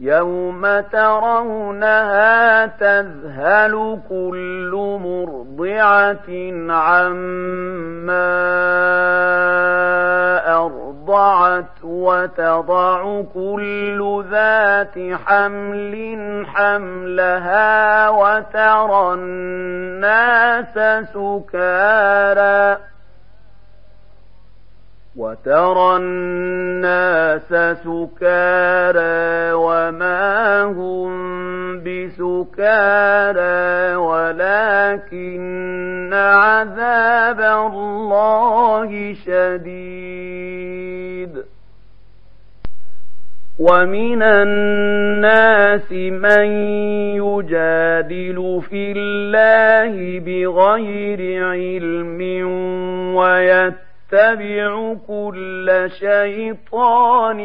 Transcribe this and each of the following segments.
يوم ترونها تذهل كل مرضعة عما أرضعت وتضع كل ذات حمل حملها وترى الناس سكارى وترى الناس سكارى وما هم بسكارى ولكن عذاب الله شديد. ومن الناس من يجادل في الله بغير علم ويتبع يتبع كل شيطان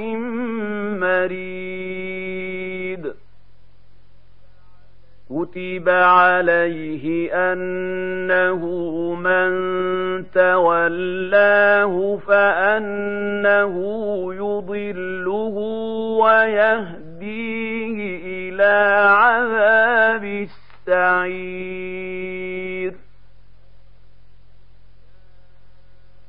مريد. كتب عليه انه من تولاه فانه يضله ويهديه إلى عذاب السعير.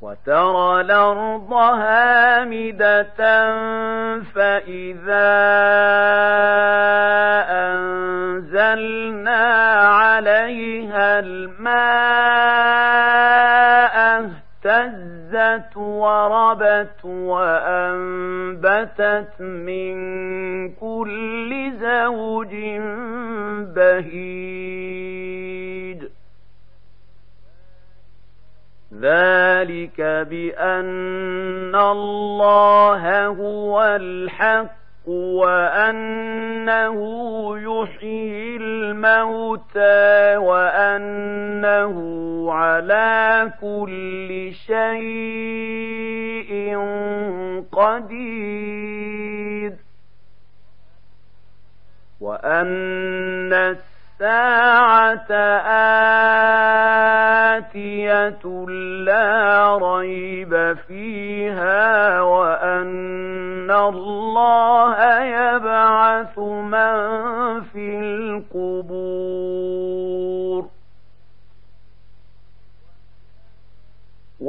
وترى الأرض هامدة فإذا وأن الساعة آتية لا ريب فيها وأن الله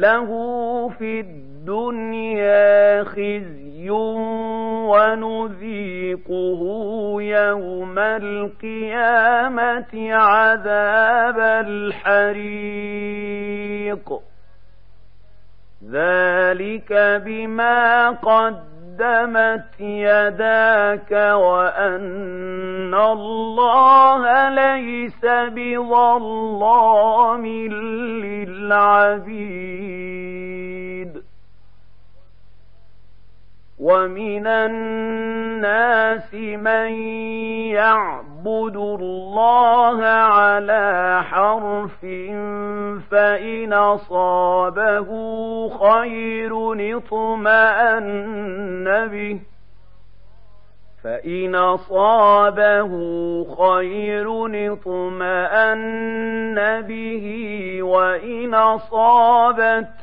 له في الدنيا خزي ونذيقه يوم القيامة عذاب الحريق. ذلك بما قد قدمت يداك وأن الله ليس بظلام للعبيد. ومن الناس من يعبد الله على حرف فإن أصابه خير اطمأن به فإن أصابه خير اطمأن به وإن أصابته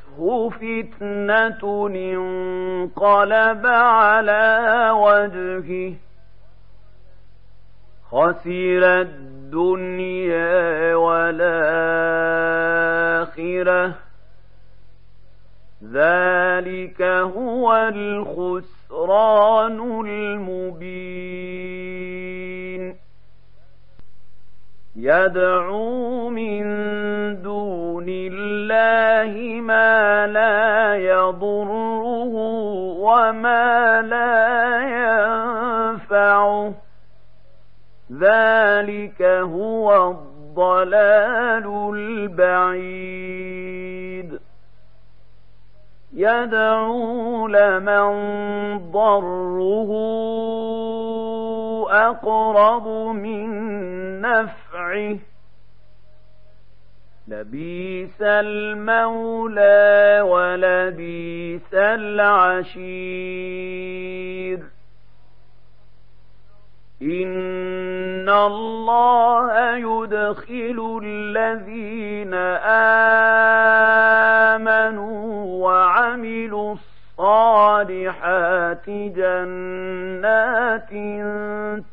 فتنة انقلب على وجهه خسر الدنيا والآخرة ذلك هو الخسران المبين يدعو من دون الله ما لا يضره وما لا ينفعه. ذلك هو الضلال البعيد. يدعو لمن ضره أقرب من نفعه. لبيس المولى ولبيس العشير. إن الله يدخل الذين آمنوا وعملوا الصالحات جنات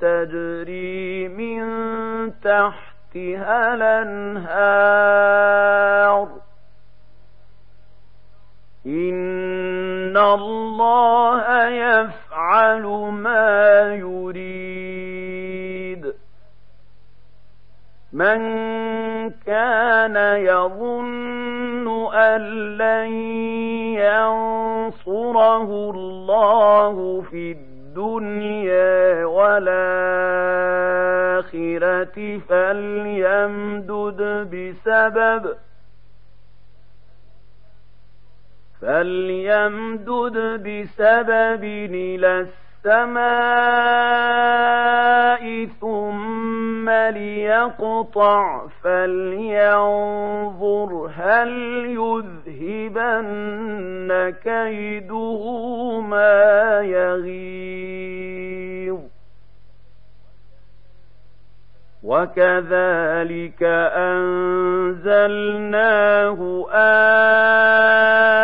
تجري من تحتها الأنهار. إن الله يفعل ما يريد. من كان يظن أن لن ينصره الله في الدنيا والآخرة فليمدد بسبب فليمدد بسبب إلى السماء ثم ليقطع فلينظر هل يذهبن كيده ما يغيظ. وكذلك أنزلناه آيات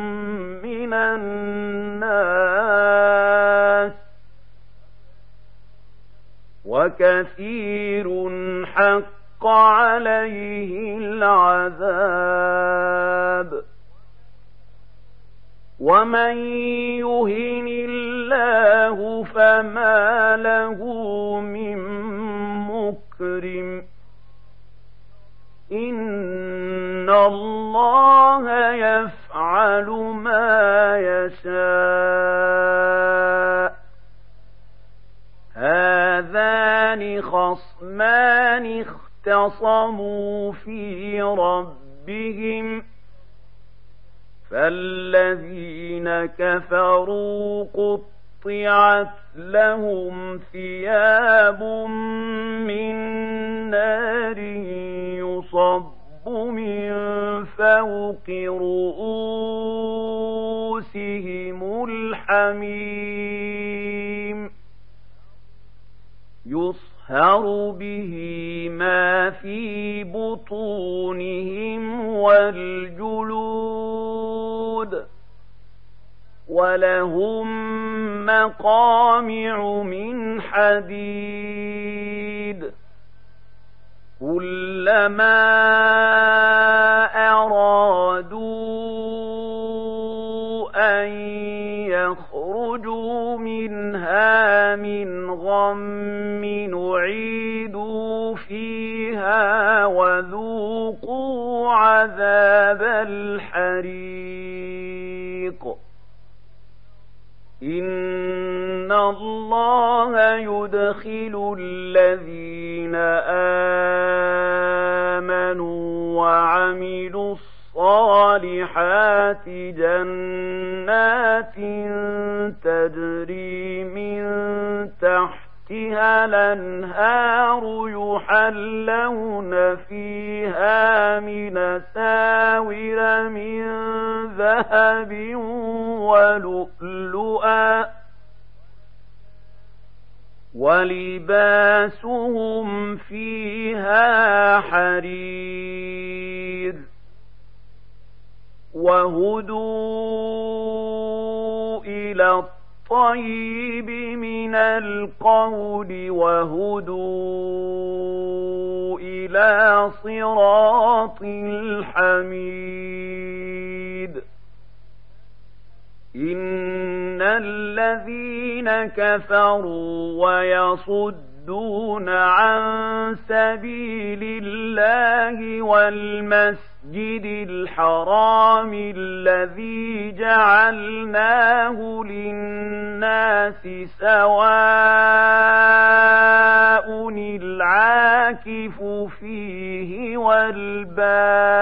وكثير حق عليه العذاب. ومن يهن الله فما له من مكرم. إن الله يفعل ما يشاء. خصمان اختصموا في ربهم فالذين كفروا قطعت لهم ثياب من نار يصب من فوق رؤوسهم الحميم يصهر به ما في بطونهم والجلود ولهم مقامع من حديد كلما أرادوا أن يخرجوا منها من غم الحريق. إن الله يدخل الذين آمنوا وعملوا الصالحات جنات تجري من تحتها الأنهار يحلون فيها من ساور من ذهب ولؤلؤا ولباسهم فيها حرير وهدوا إلى الطيب من القول وهدوا إلى صراط الحميد. إن الذين كفروا ويصدون عن سبيل الله والمسجد الحرام الذي جعلناه للناس سواء العاكف فيه والباد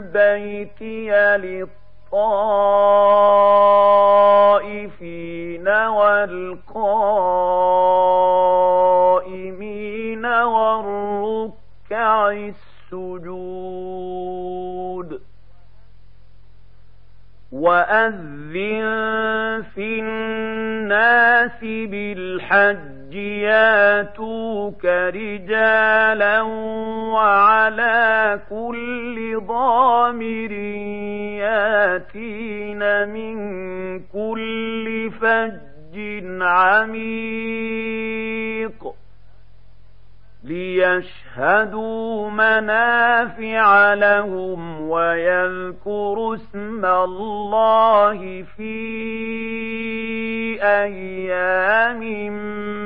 بيتي للطائفين والقائمين والركع السجود وأذن في الناس بالحج ياتوك رجالا وعلى كل ضامر ياتين من كل فج عميق ليشهدوا منافع لهم ويذكروا اسم الله في أيام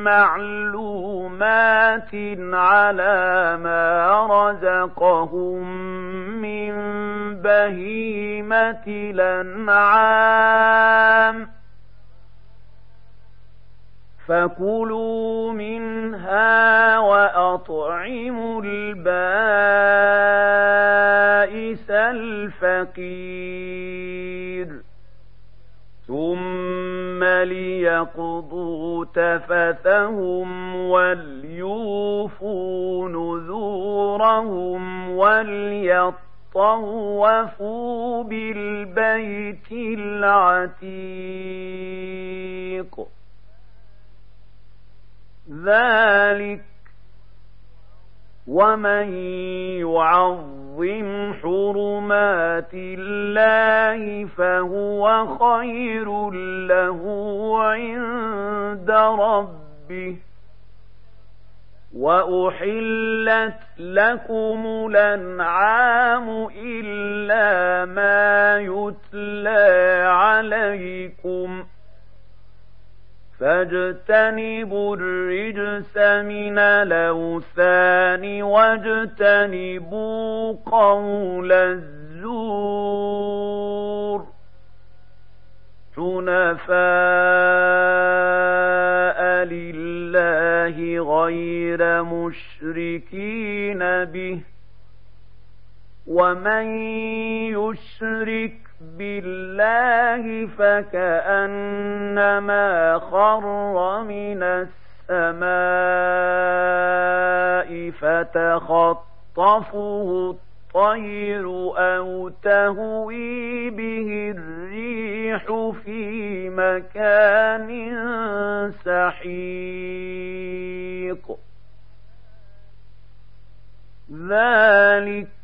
معلومات على ما رزقهم من بهيمه الانعام فكلوا منها وأطعموا البائس الفقير ثم ليقضوا تفثهم وليوفوا نذورهم وليطوفوا بالبيت العتيق ذلك ومن يعظم حرمات الله فهو خير له عند ربه. وأحلت لكم الأنعام إلا ما يتلى عليكم. فاجتنبوا الرجس من الأوثان واجتنبوا قول الزور. حنفاء لله غير مشركين به. ومن يشرك بالله فكأنما خر من السماء فتخطفه الطير أو تهوي به الريح في مكان سحيق. ذلك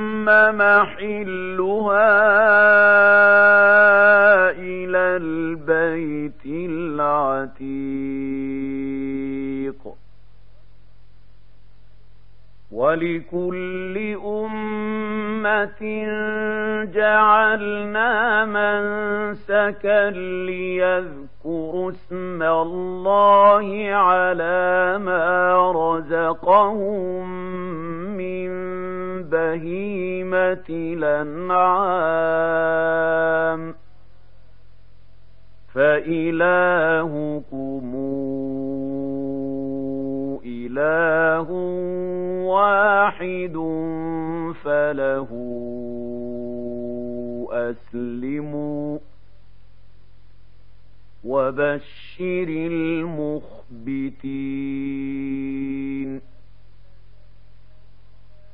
محلها إلى البيت العتيق. ولكل أمة جعلنا منسكا ليذكروا اسم الله على ما رزقهم من بهيمة الأنعام فإلهكم إله واحد فله أسلموا. وبشر المخبتين.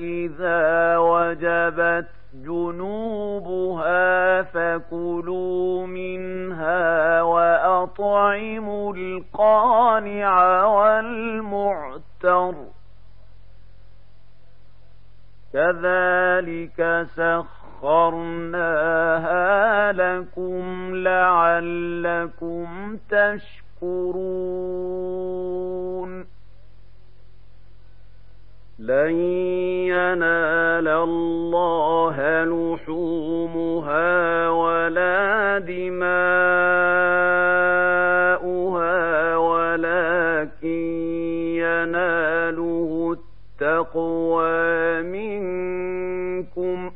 فإذا وجبت جنوبها فكلوا منها وأطعموا القانع والمعتر كذلك سخرناها لكم لعلكم تشكرون لن ينال الله لحومها ولا دماؤها ولكن يناله التقوى منكم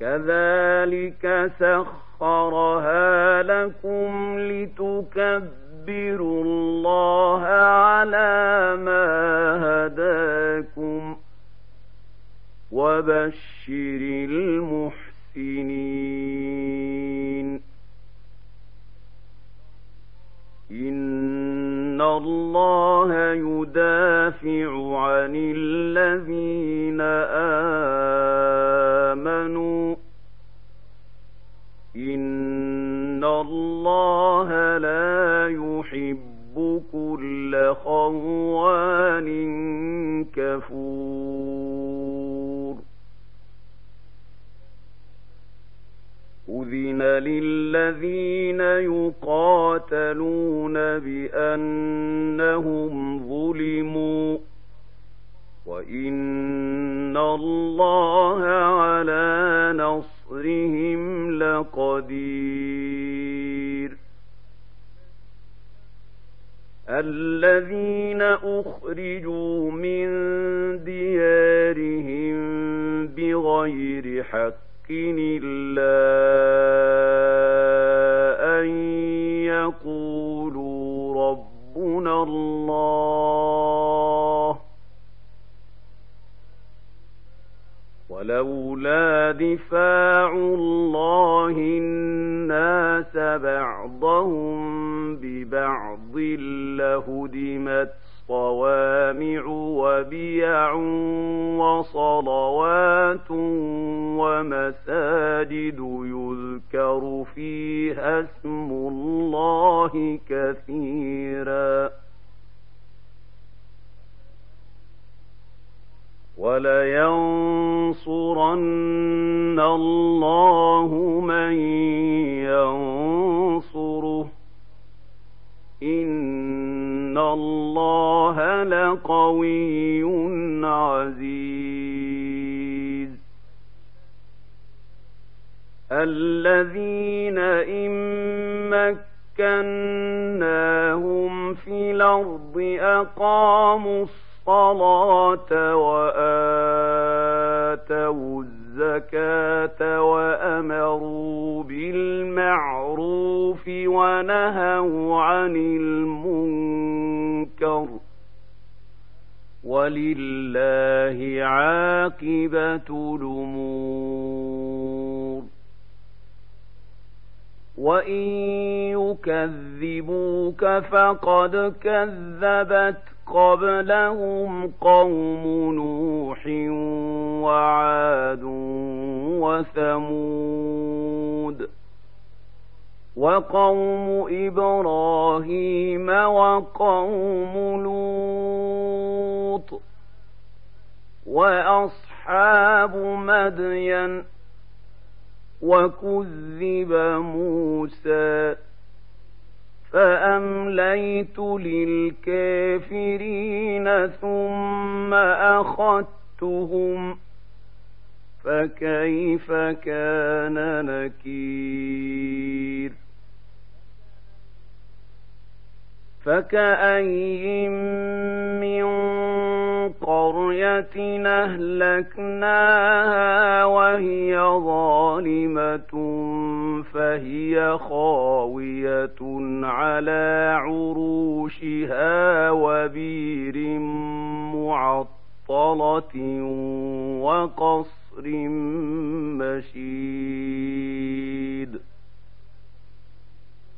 كذلك سخرها لكم لتكبروا الله على نصرهم لقدير. الذين أخرجوا من ديارهم بغير حق إلا أن يقولوا ربنا الله ولولا دفاع الله الناس بعضهم ببعض لهدمت صوامع وبيع وصلوات ومساجد يذكر فيها اسم الله كثيرا. ولينصرن الله من ينصره. إن الله لقوي عزيز. الذين إن مكناهم في الأرض أقاموا الصلاة وآتوا الزكاة وأمروا بالمعروف ونهوا عن المنكر ولله عاقبة الأمور. وإن يكذبوك فقد كذبت قبلهم قوم نوح وعاد وثمود وقوم إبراهيم وقوم لوط وأصحاب مدين وكذب موسى فأمليت للكافرين ثم أخذتهم فكيف كان نكير؟ فكأي من قرية أهلكناها وهي ظالمة فهي خاوية على عروشها وبير معطلة وقصر مشيد.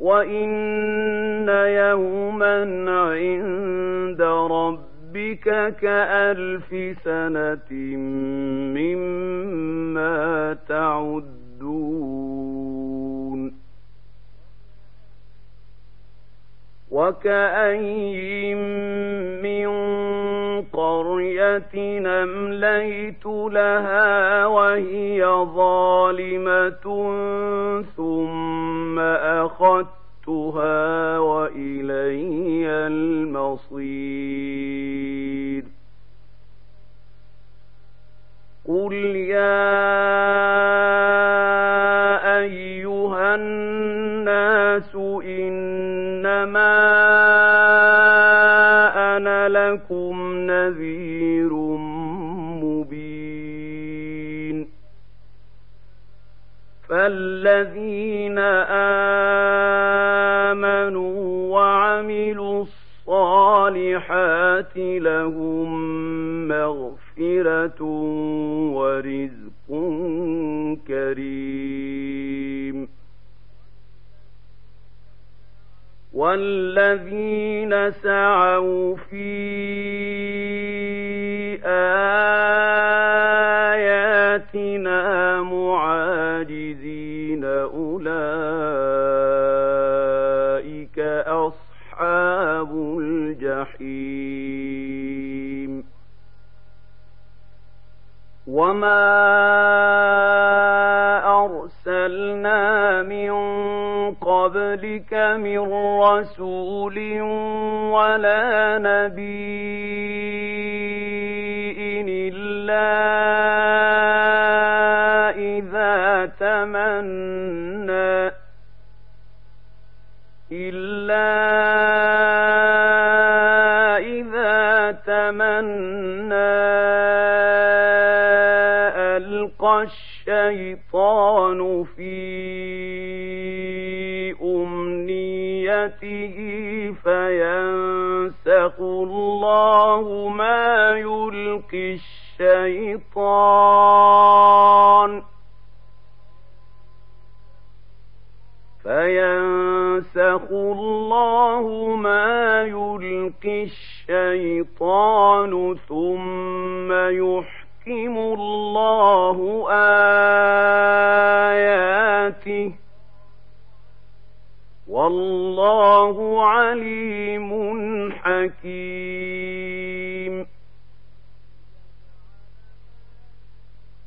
وإن يوما عند ربك كألف سنة مما تعدون وكأي من قرية أمليت لها وهي ظالمة ثم أخذتها وإلي المصير قل يا فالذين آمنوا وعملوا الصالحات لهم مغفرة ورزق كريم. والذين سعوا في آياتنا معاجزين وما أرسلنا من قبلك من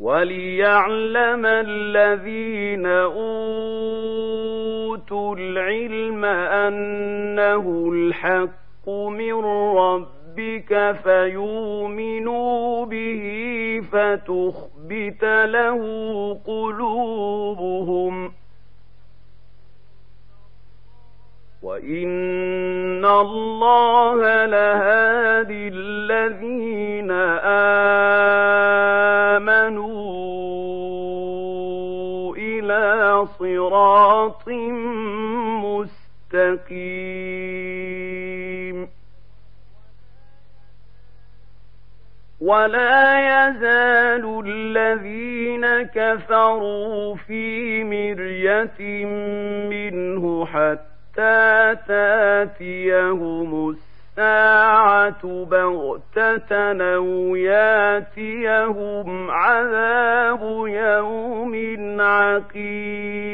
وليعلم الذين أوتوا العلم أنه الحق من ربك فيؤمنوا به فتخبت له قلوبهم وإن الله لهادي الذين آمنوا إلى صراط مستقيم ولا يزال الذين كفروا في مرية منه حتى تاتيهم الساعة بغتة أو ياتيهم عذاب يوم عقيم.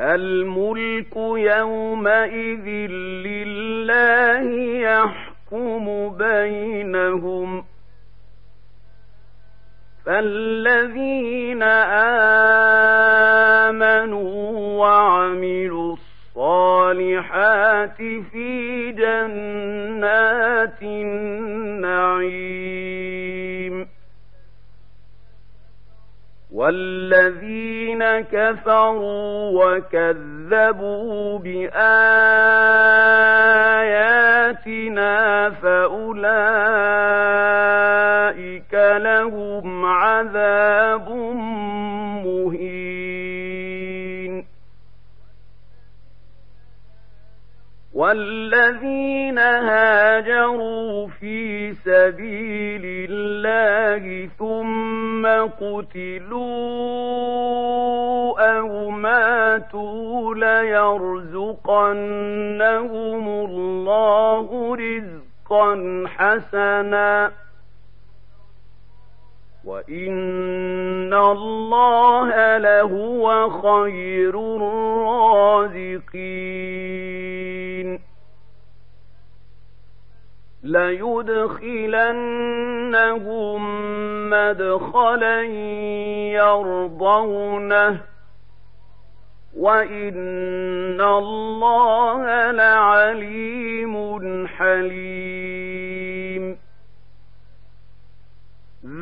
الملك يومئذ لله يحكم بينهم. فالذين آمنوا وعملوا الصالحات في جنات النعيم والذين كفروا وكذبوا بآياتنا فأولئك لهم عذاب مهين والذين هاجروا في سبيل الله ثم قتلوا أو ماتوا ليرزقنهم الله رزقا حسنا وإن الله لهو خير الرازقين ليدخلنهم مدخلا يرضونه وإن الله لعليم حليم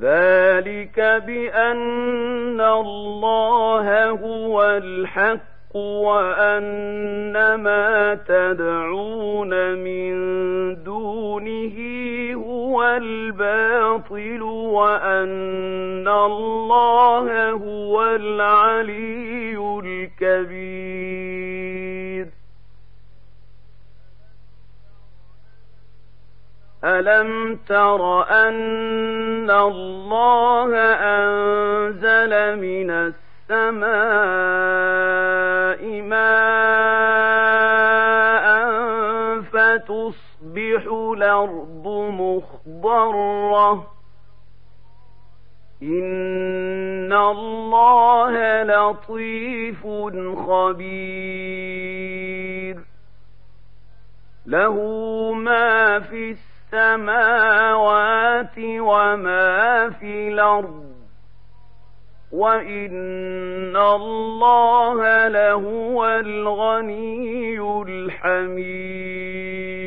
ذلك بأن الله هو الحق وأن ما تدعون من دونه هو الباطل وأن الله هو العلي الكبير. ألم تر أن الله أنزل من السماء ماء فتصبح الأرض مخضرة إن الله لطيف خبير له ما في السماء السماوات وما في الأرض وإن الله لهو الغني الحميد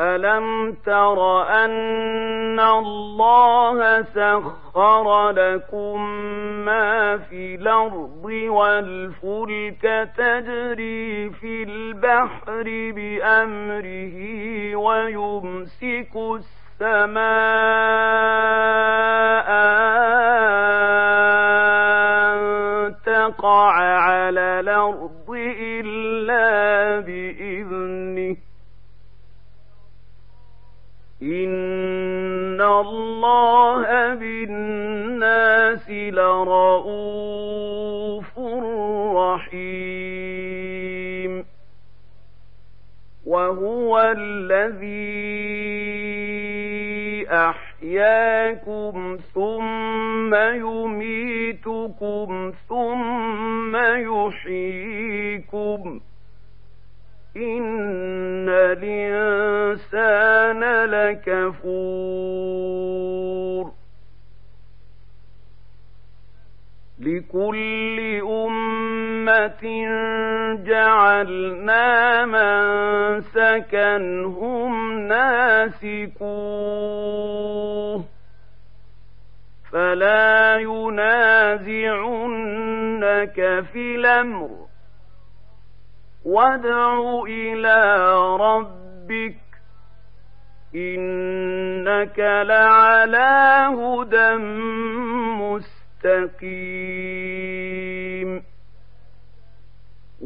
ألم تر أن الله سخر لكم ما في الأرض والفلك تجري في البحر بأمره ويمسك السماء أن تقع على الأرض إن الله بالناس لرؤوف رحيم وهو الذي أحياكم ثم يميتكم ثم يحييكم إن الإنسان جعلنا من سكنهم ناسكوه فلا ينازعنك في الامر وادع إلى ربك انك لعلى هدى مستقيم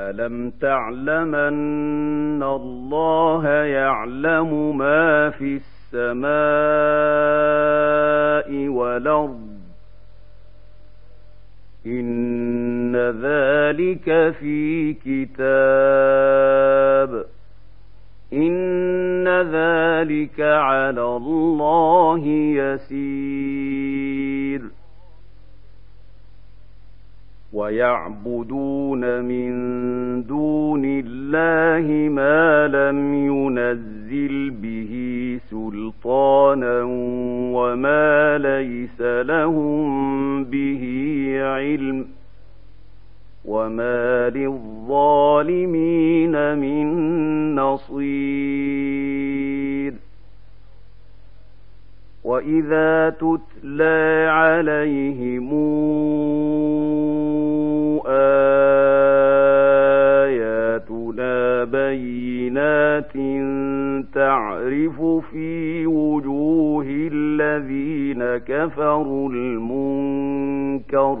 ألم تعلم أن الله يعلم ما في السماء والأرض إن ذلك في كتاب إن ذلك على الله يسير ويعبدون من دون الله ما لم ينزل به سلطانا وما ليس لهم به علم وما للظالمين من نصير وإذا تتلى عليهم آياتنا بينات تعرف في وجوه الذين كفروا المنكر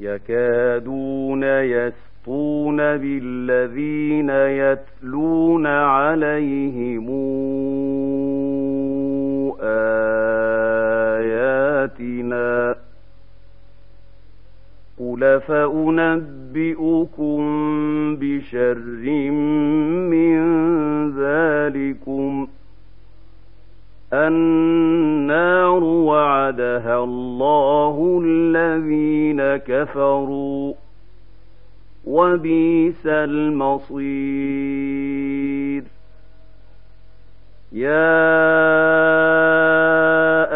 يكادون يسطون بالذين يتلون عليهم آياتنا قل فأنبئكم بشر من ذلكم النار وعدها الله الذين كفروا وبئس المصير يا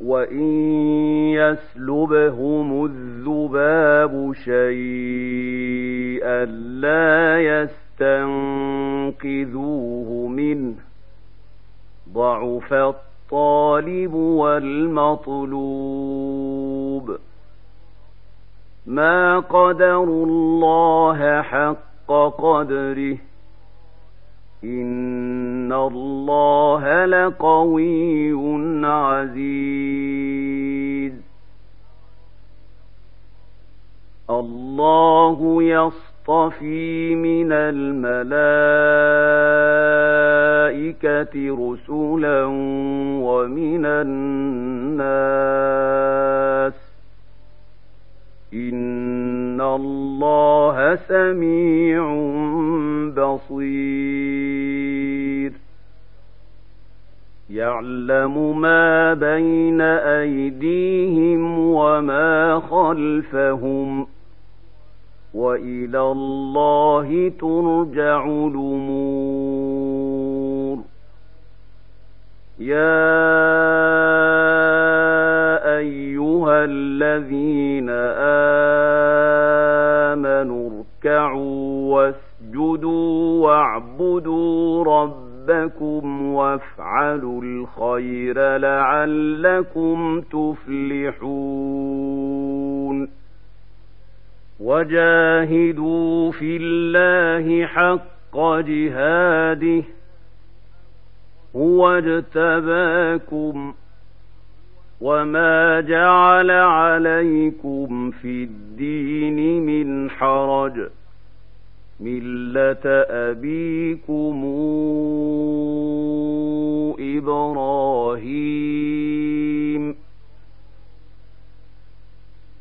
وان يسلبهم الذباب شيئا لا يستنقذوه منه ضعف الطالب والمطلوب ما قدروا الله حق قدره ان الله لقوي عزيز. الله يصطفي من الملائكه رسلا ومن الناس. ان الله سميع بصير يعلم ما بين ايديهم وما خلفهم والى الله ترجع الأمور يا ايها الذين امنوا اركعوا واسجدوا واعبدوا ربكم وافعلوا الخير لعلكم تفلحون وجاهدوا في الله حق جهاده هو اجتباكم وما جعل عليكم في الدين من حرج مله ابيكم إبراهيم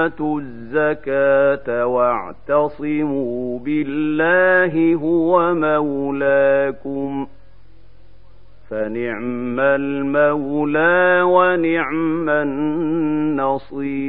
وآتوا الزكاة واعتصموا بالله هو مولاكم فنعم المولى ونعم النصير